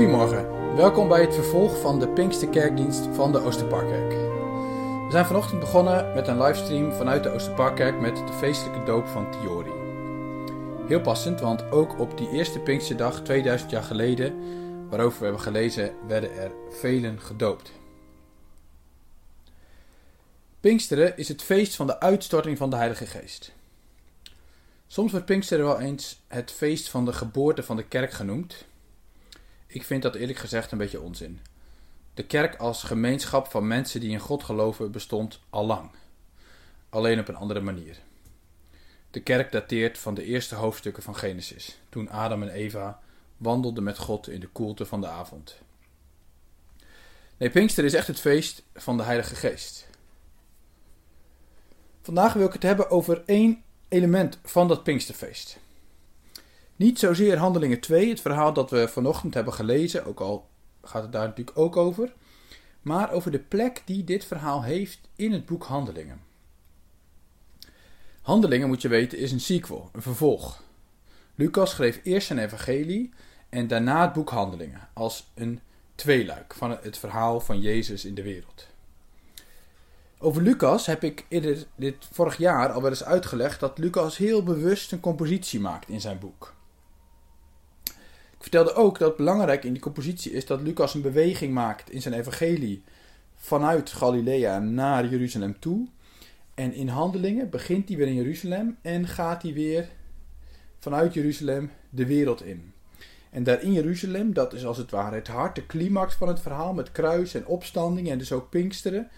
Goedemorgen, welkom bij het vervolg van de Pinksterkerkdienst van de Oosterparkkerk. We zijn vanochtend begonnen met een livestream vanuit de Oosterparkkerk met de feestelijke doop van Tiori. Heel passend, want ook op die eerste Pinksterdag 2000 jaar geleden, waarover we hebben gelezen, werden er velen gedoopt. Pinksteren is het feest van de uitstorting van de Heilige Geest. Soms wordt Pinksteren wel eens het feest van de geboorte van de kerk genoemd, ik vind dat eerlijk gezegd een beetje onzin. De kerk als gemeenschap van mensen die in God geloven bestond al lang. Alleen op een andere manier. De kerk dateert van de eerste hoofdstukken van Genesis, toen Adam en Eva wandelden met God in de koelte van de avond. Nee, Pinkster is echt het feest van de Heilige Geest. Vandaag wil ik het hebben over één element van dat Pinksterfeest. Niet zozeer Handelingen 2, het verhaal dat we vanochtend hebben gelezen, ook al gaat het daar natuurlijk ook over, maar over de plek die dit verhaal heeft in het boek Handelingen. Handelingen, moet je weten, is een sequel, een vervolg. Lucas schreef eerst zijn evangelie en daarna het boek Handelingen, als een tweeluik van het verhaal van Jezus in de wereld. Over Lucas heb ik eerder dit vorig jaar al wel eens uitgelegd dat Lucas heel bewust een compositie maakt in zijn boek. Vertelde ook dat belangrijk in die compositie is dat Lucas een beweging maakt in zijn evangelie vanuit Galilea naar Jeruzalem toe. En in handelingen begint hij weer in Jeruzalem en gaat hij weer vanuit Jeruzalem de wereld in. En daar in Jeruzalem, dat is als het ware het hart, de climax van het verhaal met kruis en opstanding en dus ook Pinksteren.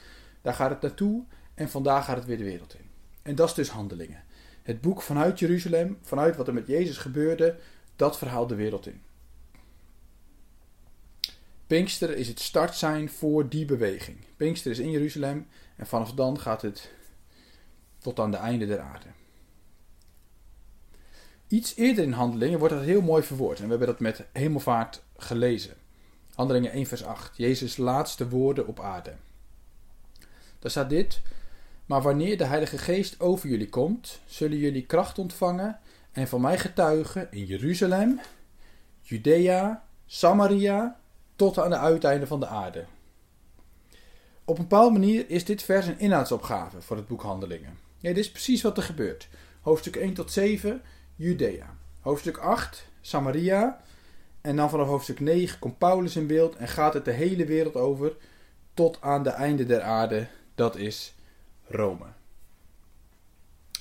Daar gaat het naartoe en vandaag gaat het weer de wereld in. En dat is dus handelingen. Het boek vanuit Jeruzalem, vanuit wat er met Jezus gebeurde, dat verhaal de wereld in. Pinkster is het startsein voor die beweging. Pinkster is in Jeruzalem en vanaf dan gaat het tot aan de einde der aarde. Iets eerder in Handelingen wordt dat heel mooi verwoord en we hebben dat met hemelvaart gelezen. Handelingen 1 vers 8. Jezus' laatste woorden op aarde. Daar staat dit. Maar wanneer de Heilige Geest over jullie komt, zullen jullie kracht ontvangen en van mij getuigen in Jeruzalem, Judea, Samaria tot aan de uiteinden van de aarde. Op een bepaalde manier is dit vers een inhoudsopgave voor het boek Handelingen. Ja, dit is precies wat er gebeurt. Hoofdstuk 1 tot 7, Judea. Hoofdstuk 8, Samaria. En dan vanaf hoofdstuk 9 komt Paulus in beeld en gaat het de hele wereld over tot aan de einde der aarde, dat is Rome.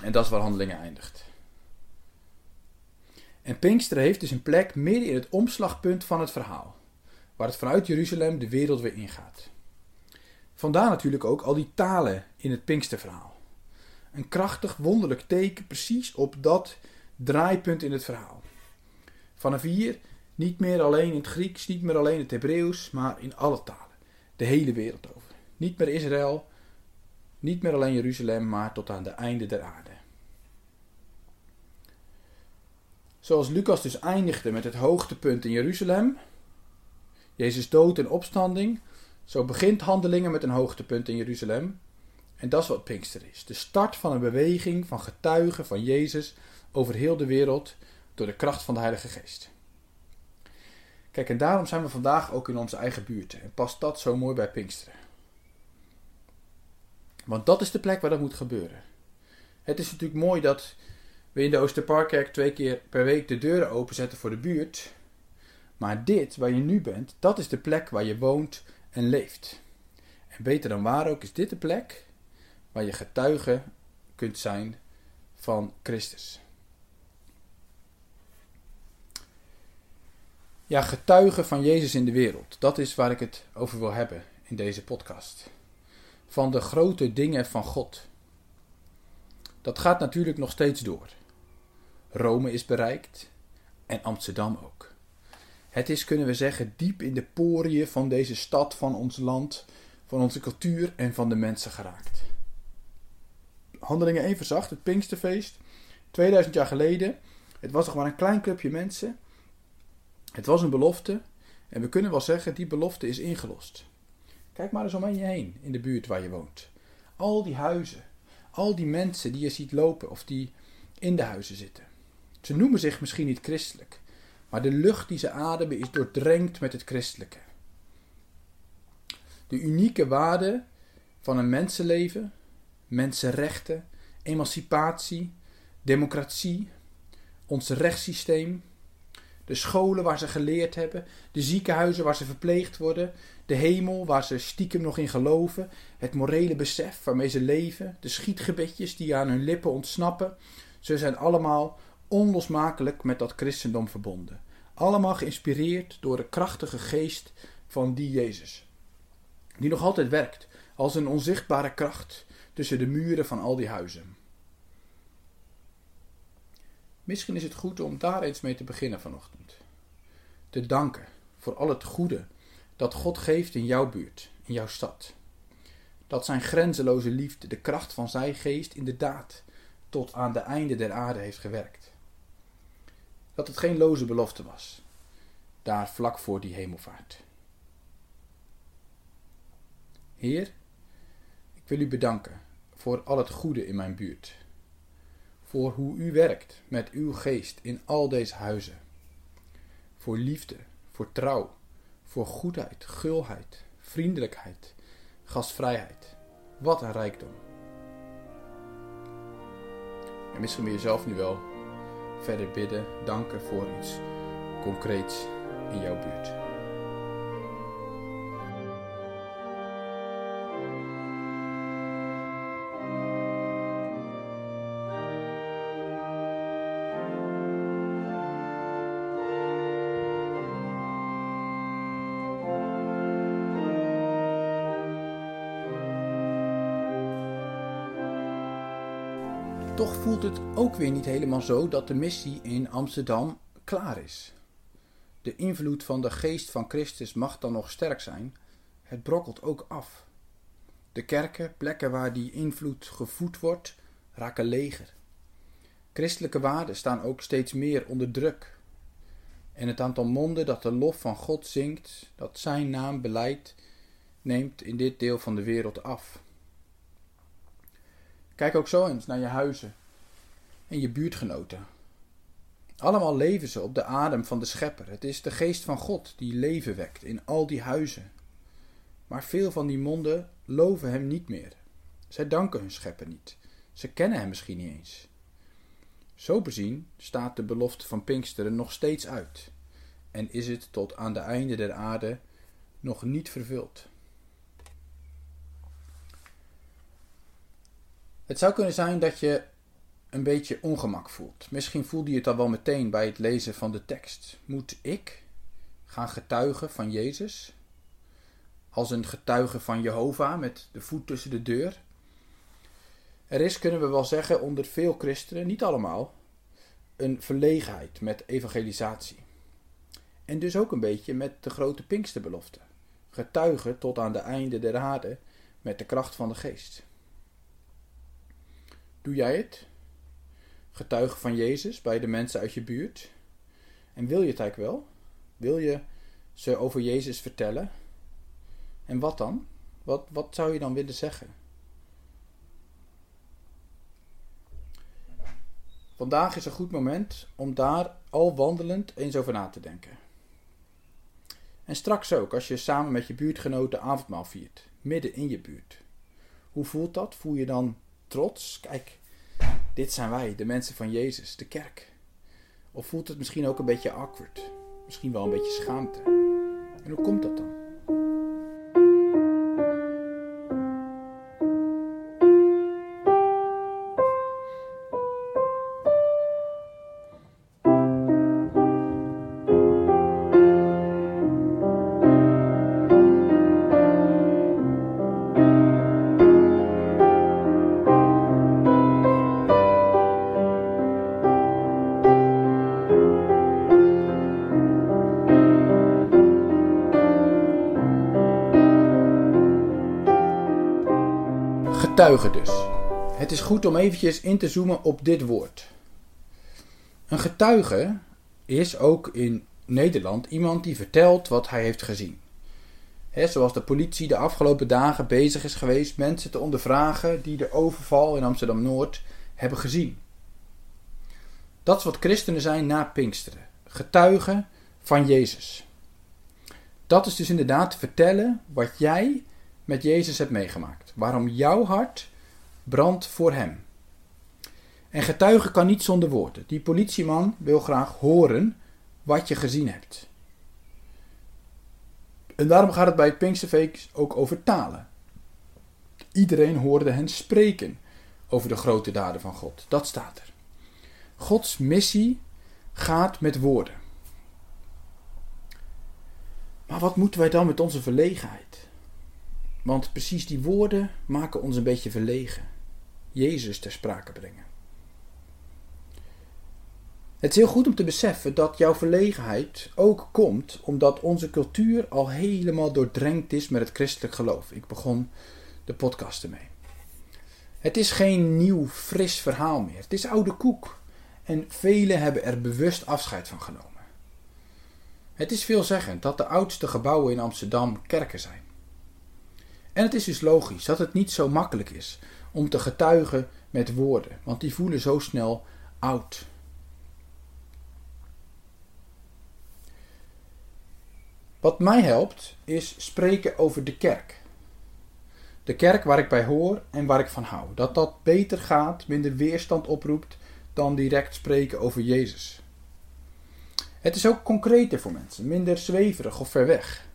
En dat is waar Handelingen eindigt. En Pinksteren heeft dus een plek midden in het omslagpunt van het verhaal waar het vanuit Jeruzalem de wereld weer ingaat. Vandaar natuurlijk ook al die talen in het Pinksterverhaal. Een krachtig, wonderlijk teken precies op dat draaipunt in het verhaal. Vanaf hier niet meer alleen in het Grieks, niet meer alleen in het Hebreeuws, maar in alle talen. De hele wereld over. Niet meer Israël, niet meer alleen Jeruzalem, maar tot aan de einde der aarde. Zoals Lucas dus eindigde met het hoogtepunt in Jeruzalem, Jezus dood en opstanding. Zo begint handelingen met een hoogtepunt in Jeruzalem. En dat is wat Pinkster is. De start van een beweging van getuigen van Jezus over heel de wereld door de kracht van de Heilige Geest. Kijk, en daarom zijn we vandaag ook in onze eigen buurt. En past dat zo mooi bij Pinksteren. Want dat is de plek waar dat moet gebeuren. Het is natuurlijk mooi dat we in de Oosterparkkerk twee keer per week de deuren openzetten voor de buurt. Maar dit, waar je nu bent, dat is de plek waar je woont en leeft. En beter dan waar ook, is dit de plek waar je getuige kunt zijn van Christus. Ja, getuige van Jezus in de wereld. Dat is waar ik het over wil hebben in deze podcast. Van de grote dingen van God. Dat gaat natuurlijk nog steeds door. Rome is bereikt en Amsterdam ook. Het is, kunnen we zeggen, diep in de poriën van deze stad, van ons land, van onze cultuur en van de mensen geraakt. Handelingen 1 verzacht, het Pinksterfeest, 2000 jaar geleden. Het was nog maar een klein clubje mensen. Het was een belofte. En we kunnen wel zeggen, die belofte is ingelost. Kijk maar eens om je heen in de buurt waar je woont. Al die huizen, al die mensen die je ziet lopen of die in de huizen zitten. Ze noemen zich misschien niet christelijk, Maar de lucht die ze ademen is doordrenkt met het christelijke. De unieke waarde van een mensenleven, mensenrechten, emancipatie, democratie, ons rechtssysteem, de scholen waar ze geleerd hebben, de ziekenhuizen waar ze verpleegd worden, de hemel waar ze stiekem nog in geloven, het morele besef waarmee ze leven, de schietgebedjes die aan hun lippen ontsnappen, ze zijn allemaal onlosmakelijk met dat christendom verbonden. Allemaal geïnspireerd door de krachtige geest van die Jezus. Die nog altijd werkt als een onzichtbare kracht tussen de muren van al die huizen. Misschien is het goed om daar eens mee te beginnen vanochtend. Te danken voor al het goede dat God geeft in jouw buurt, in jouw stad. Dat zijn grenzeloze liefde, de kracht van zijn geest inderdaad tot aan de einde der aarde heeft gewerkt. Dat het geen loze belofte was, daar vlak voor die hemelvaart. Heer, ik wil u bedanken voor al het goede in mijn buurt voor hoe u werkt met uw geest in al deze huizen. Voor liefde, voor trouw, voor goedheid, gulheid, vriendelijkheid, gastvrijheid. Wat een rijkdom. En misschien wil je zelf nu wel verder bidden, danken voor iets concreets in jouw buurt. Toch voelt het ook weer niet helemaal zo dat de missie in Amsterdam klaar is. De invloed van de geest van Christus mag dan nog sterk zijn, het brokkelt ook af. De kerken, plekken waar die invloed gevoed wordt, raken leger. Christelijke waarden staan ook steeds meer onder druk. En het aantal monden dat de lof van God zingt, dat zijn naam beleidt, neemt in dit deel van de wereld af. Kijk ook zo eens naar je huizen en je buurtgenoten. Allemaal leven ze op de adem van de Schepper. Het is de geest van God die leven wekt in al die huizen. Maar veel van die monden loven hem niet meer. Zij danken hun Schepper niet. Ze kennen hem misschien niet eens. Zo bezien staat de belofte van Pinksteren nog steeds uit en is het tot aan de einde der aarde nog niet vervuld. Het zou kunnen zijn dat je een beetje ongemak voelt. Misschien voelde je het al wel meteen bij het lezen van de tekst. Moet ik gaan getuigen van Jezus? Als een getuige van Jehovah met de voet tussen de deur? Er is, kunnen we wel zeggen, onder veel christenen, niet allemaal, een verlegenheid met evangelisatie. En dus ook een beetje met de grote Pinksterbelofte. Getuigen tot aan de einde der aarde met de kracht van de geest. Doe jij het? Getuigen van Jezus bij de mensen uit je buurt? En wil je het eigenlijk wel? Wil je ze over Jezus vertellen? En wat dan? Wat, wat zou je dan willen zeggen? Vandaag is een goed moment om daar al wandelend eens over na te denken. En straks ook, als je samen met je buurtgenoten avondmaal viert, midden in je buurt. Hoe voelt dat? Voel je dan trots. Kijk, dit zijn wij, de mensen van Jezus, de kerk. Of voelt het misschien ook een beetje awkward? Misschien wel een beetje schaamte. En hoe komt dat dan? Getuige dus. Het is goed om eventjes in te zoomen op dit woord. Een getuige is ook in Nederland iemand die vertelt wat hij heeft gezien. He, zoals de politie de afgelopen dagen bezig is geweest mensen te ondervragen die de overval in Amsterdam Noord hebben gezien. Dat is wat christenen zijn na Pinksteren. getuigen van Jezus. Dat is dus inderdaad vertellen wat jij met Jezus hebt meegemaakt. Waarom jouw hart brandt voor Hem. En getuigen kan niet zonder woorden. Die politieman wil graag horen wat je gezien hebt. En daarom gaat het bij het Pinksterfeest ook over talen. Iedereen hoorde hen spreken over de grote daden van God. Dat staat er. Gods missie gaat met woorden. Maar wat moeten wij dan met onze verlegenheid? Want precies die woorden maken ons een beetje verlegen. Jezus ter sprake brengen. Het is heel goed om te beseffen dat jouw verlegenheid ook komt omdat onze cultuur al helemaal doordrenkt is met het christelijk geloof. Ik begon de podcast ermee. Het is geen nieuw, fris verhaal meer. Het is oude koek. En velen hebben er bewust afscheid van genomen. Het is veelzeggend dat de oudste gebouwen in Amsterdam kerken zijn. En het is dus logisch dat het niet zo makkelijk is om te getuigen met woorden, want die voelen zo snel oud. Wat mij helpt is spreken over de kerk. De kerk waar ik bij hoor en waar ik van hou. Dat dat beter gaat, minder weerstand oproept dan direct spreken over Jezus. Het is ook concreter voor mensen, minder zweverig of ver weg.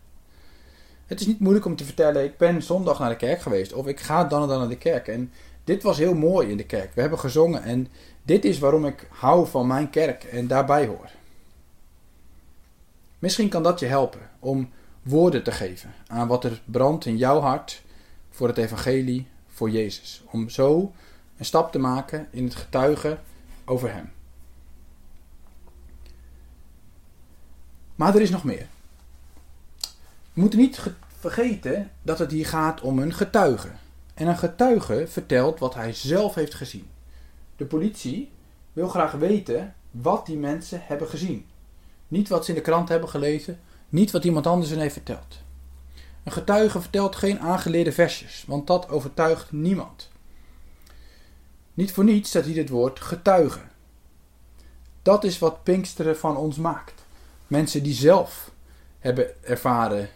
Het is niet moeilijk om te vertellen, ik ben zondag naar de kerk geweest of ik ga dan en dan naar de kerk. En dit was heel mooi in de kerk. We hebben gezongen en dit is waarom ik hou van mijn kerk en daarbij hoor. Misschien kan dat je helpen om woorden te geven aan wat er brandt in jouw hart voor het evangelie, voor Jezus. Om zo een stap te maken in het getuigen over Hem. Maar er is nog meer. We moeten niet vergeten dat het hier gaat om een getuige. En een getuige vertelt wat hij zelf heeft gezien. De politie wil graag weten wat die mensen hebben gezien. Niet wat ze in de krant hebben gelezen, niet wat iemand anders hen heeft verteld. Een getuige vertelt geen aangeleerde versjes, want dat overtuigt niemand. Niet voor niets staat hier het woord getuige. Dat is wat Pinksteren van ons maakt. Mensen die zelf hebben ervaren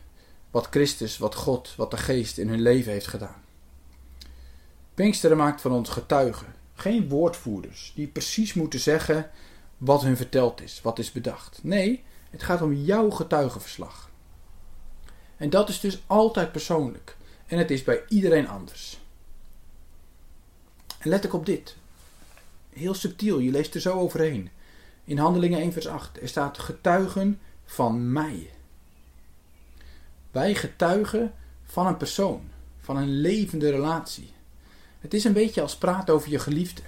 wat Christus, wat God, wat de Geest in hun leven heeft gedaan. Pinksteren maakt van ons getuigen, geen woordvoerders die precies moeten zeggen wat hun verteld is, wat is bedacht. Nee, het gaat om jouw getuigenverslag. En dat is dus altijd persoonlijk. En het is bij iedereen anders. En let ik op dit. Heel subtiel, je leest er zo overheen. In Handelingen 1 vers 8. Er staat getuigen van mij. Wij getuigen van een persoon. Van een levende relatie. Het is een beetje als praten over je geliefde.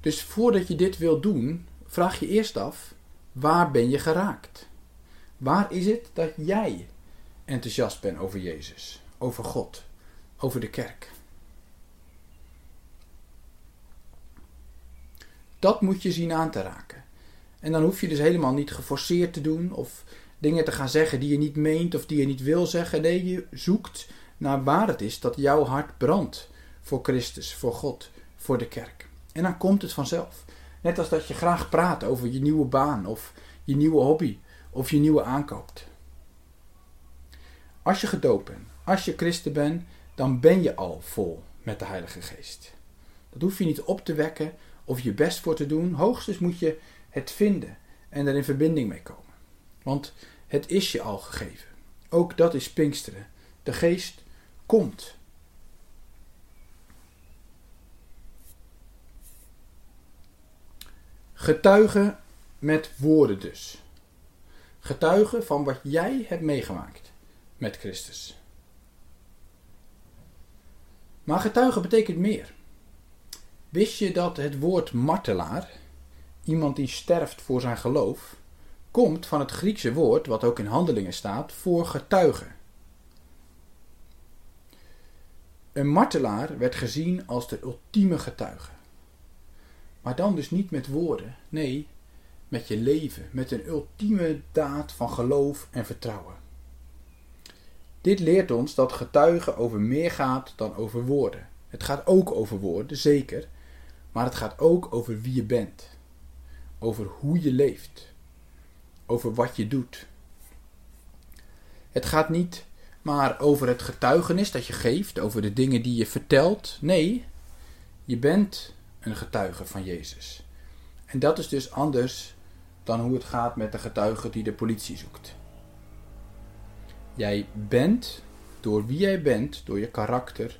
Dus voordat je dit wilt doen, vraag je eerst af: waar ben je geraakt? Waar is het dat jij enthousiast bent over Jezus, over God, over de kerk? Dat moet je zien aan te raken. En dan hoef je dus helemaal niet geforceerd te doen of dingen te gaan zeggen die je niet meent of die je niet wil zeggen. Nee, je zoekt naar waar het is dat jouw hart brandt voor Christus, voor God, voor de kerk. En dan komt het vanzelf. Net als dat je graag praat over je nieuwe baan of je nieuwe hobby of je nieuwe aankoopt. Als je gedoopt bent, als je christen bent, dan ben je al vol met de Heilige Geest. Dat hoef je niet op te wekken of je best voor te doen. Hoogstens moet je het vinden en er in verbinding mee komen. Want het is je al gegeven. Ook dat is Pinksteren. De Geest komt. Getuigen met woorden dus. Getuigen van wat jij hebt meegemaakt met Christus. Maar getuigen betekent meer. Wist je dat het woord martelaar, iemand die sterft voor zijn geloof, komt van het Griekse woord, wat ook in handelingen staat, voor getuige. Een martelaar werd gezien als de ultieme getuige. Maar dan dus niet met woorden, nee, met je leven, met een ultieme daad van geloof en vertrouwen. Dit leert ons dat getuigen over meer gaat dan over woorden. Het gaat ook over woorden, zeker, maar het gaat ook over wie je bent. over hoe je leeft, over wat je doet. Het gaat niet maar over het getuigenis dat je geeft, over de dingen die je vertelt. Nee, je bent een getuige van Jezus. En dat is dus anders dan hoe het gaat met de getuige die de politie zoekt. Jij bent, door wie jij bent, door je karakter,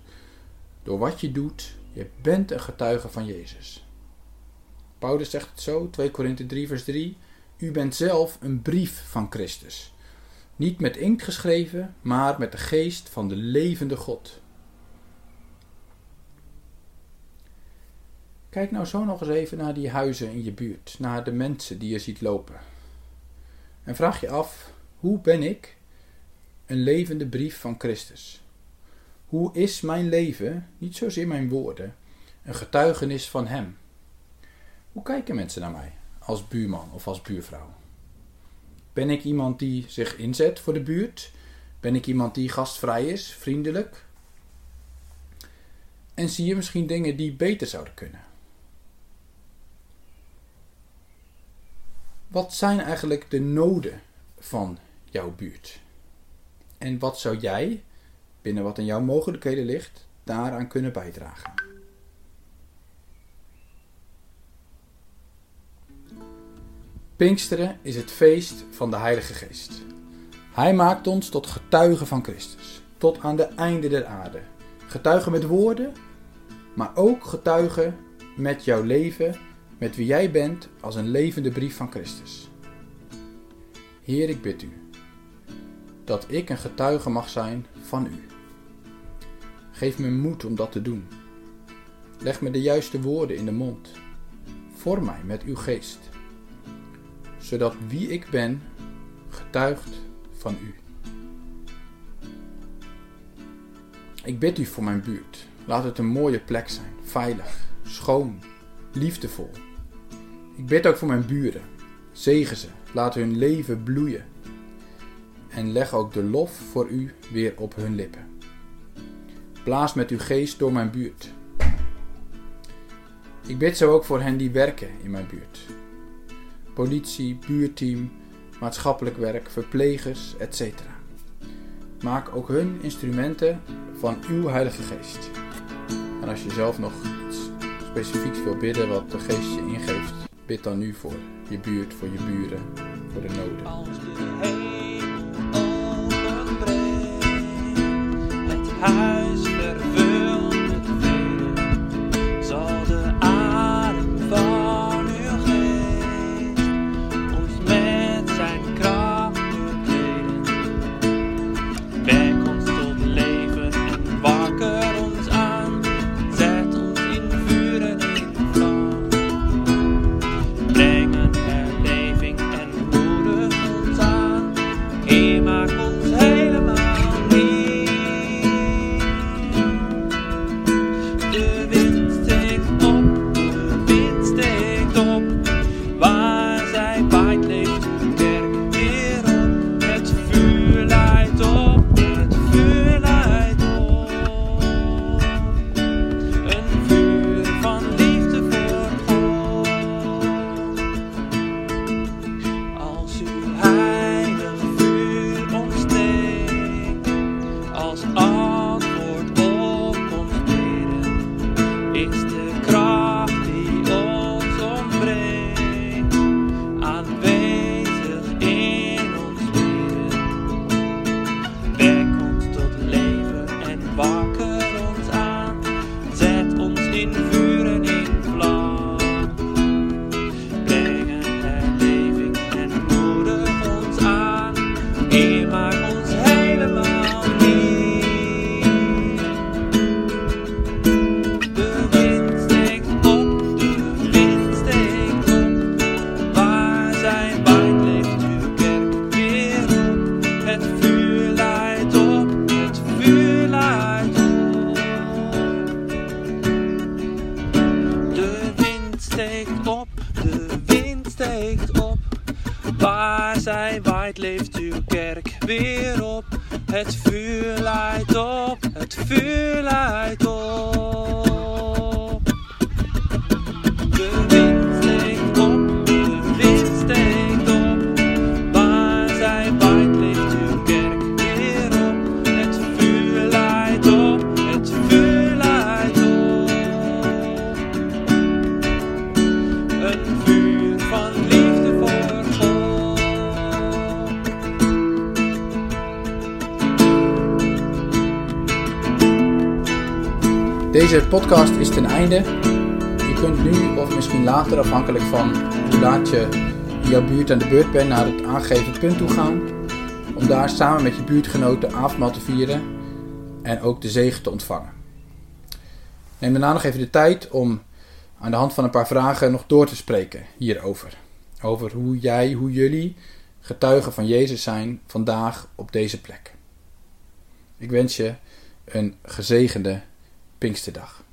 door wat je doet, je bent een getuige van Jezus. Paulus zegt het zo, 2 Korinthe 3 vers 3. U bent zelf een brief van Christus. Niet met inkt geschreven, maar met de geest van de levende God. Kijk nou zo nog eens even naar die huizen in je buurt, naar de mensen die je ziet lopen. En vraag je af, hoe ben ik een levende brief van Christus? Hoe is mijn leven, niet zozeer mijn woorden, een getuigenis van Hem? Hoe kijken mensen naar mij als buurman of als buurvrouw? Ben ik iemand die zich inzet voor de buurt? Ben ik iemand die gastvrij is, vriendelijk? En zie je misschien dingen die beter zouden kunnen? Wat zijn eigenlijk de noden van jouw buurt? En wat zou jij, binnen wat in jouw mogelijkheden ligt, daaraan kunnen bijdragen? Pinksteren is het feest van de Heilige Geest. Hij maakt ons tot getuigen van Christus, tot aan de einde der aarde. Getuigen met woorden, maar ook getuigen met jouw leven, met wie jij bent als een levende brief van Christus. Heer, ik bid u dat ik een getuige mag zijn van u. Geef me moed om dat te doen. Leg me de juiste woorden in de mond. Vorm mij met uw geest zodat wie ik ben getuigt van u. Ik bid u voor mijn buurt. Laat het een mooie plek zijn, veilig, schoon, liefdevol. Ik bid ook voor mijn buren. Zegen ze, laat hun leven bloeien. En leg ook de lof voor u weer op hun lippen. Blaas met uw geest door mijn buurt. Ik bid zo ook voor hen die werken in mijn buurt politie, buurteam, maatschappelijk werk, verplegers, etc. Maak ook hun instrumenten van uw Heilige Geest. En als je zelf nog iets specifieks wil bidden wat de Geest je ingeeft, bid dan nu voor je buurt, voor je buren, voor de noden. Als de hemel het Deze podcast is ten einde. Je kunt nu of misschien later, afhankelijk van hoe laat je in jouw buurt aan de beurt bent, naar het aangegeven punt toe gaan. Om daar samen met je buurtgenoten avondmaal te vieren en ook de zegen te ontvangen. Neem daarna nog even de tijd om aan de hand van een paar vragen nog door te spreken hierover. Over hoe jij, hoe jullie getuigen van Jezus zijn vandaag op deze plek. Ik wens je een gezegende Pinksterdag.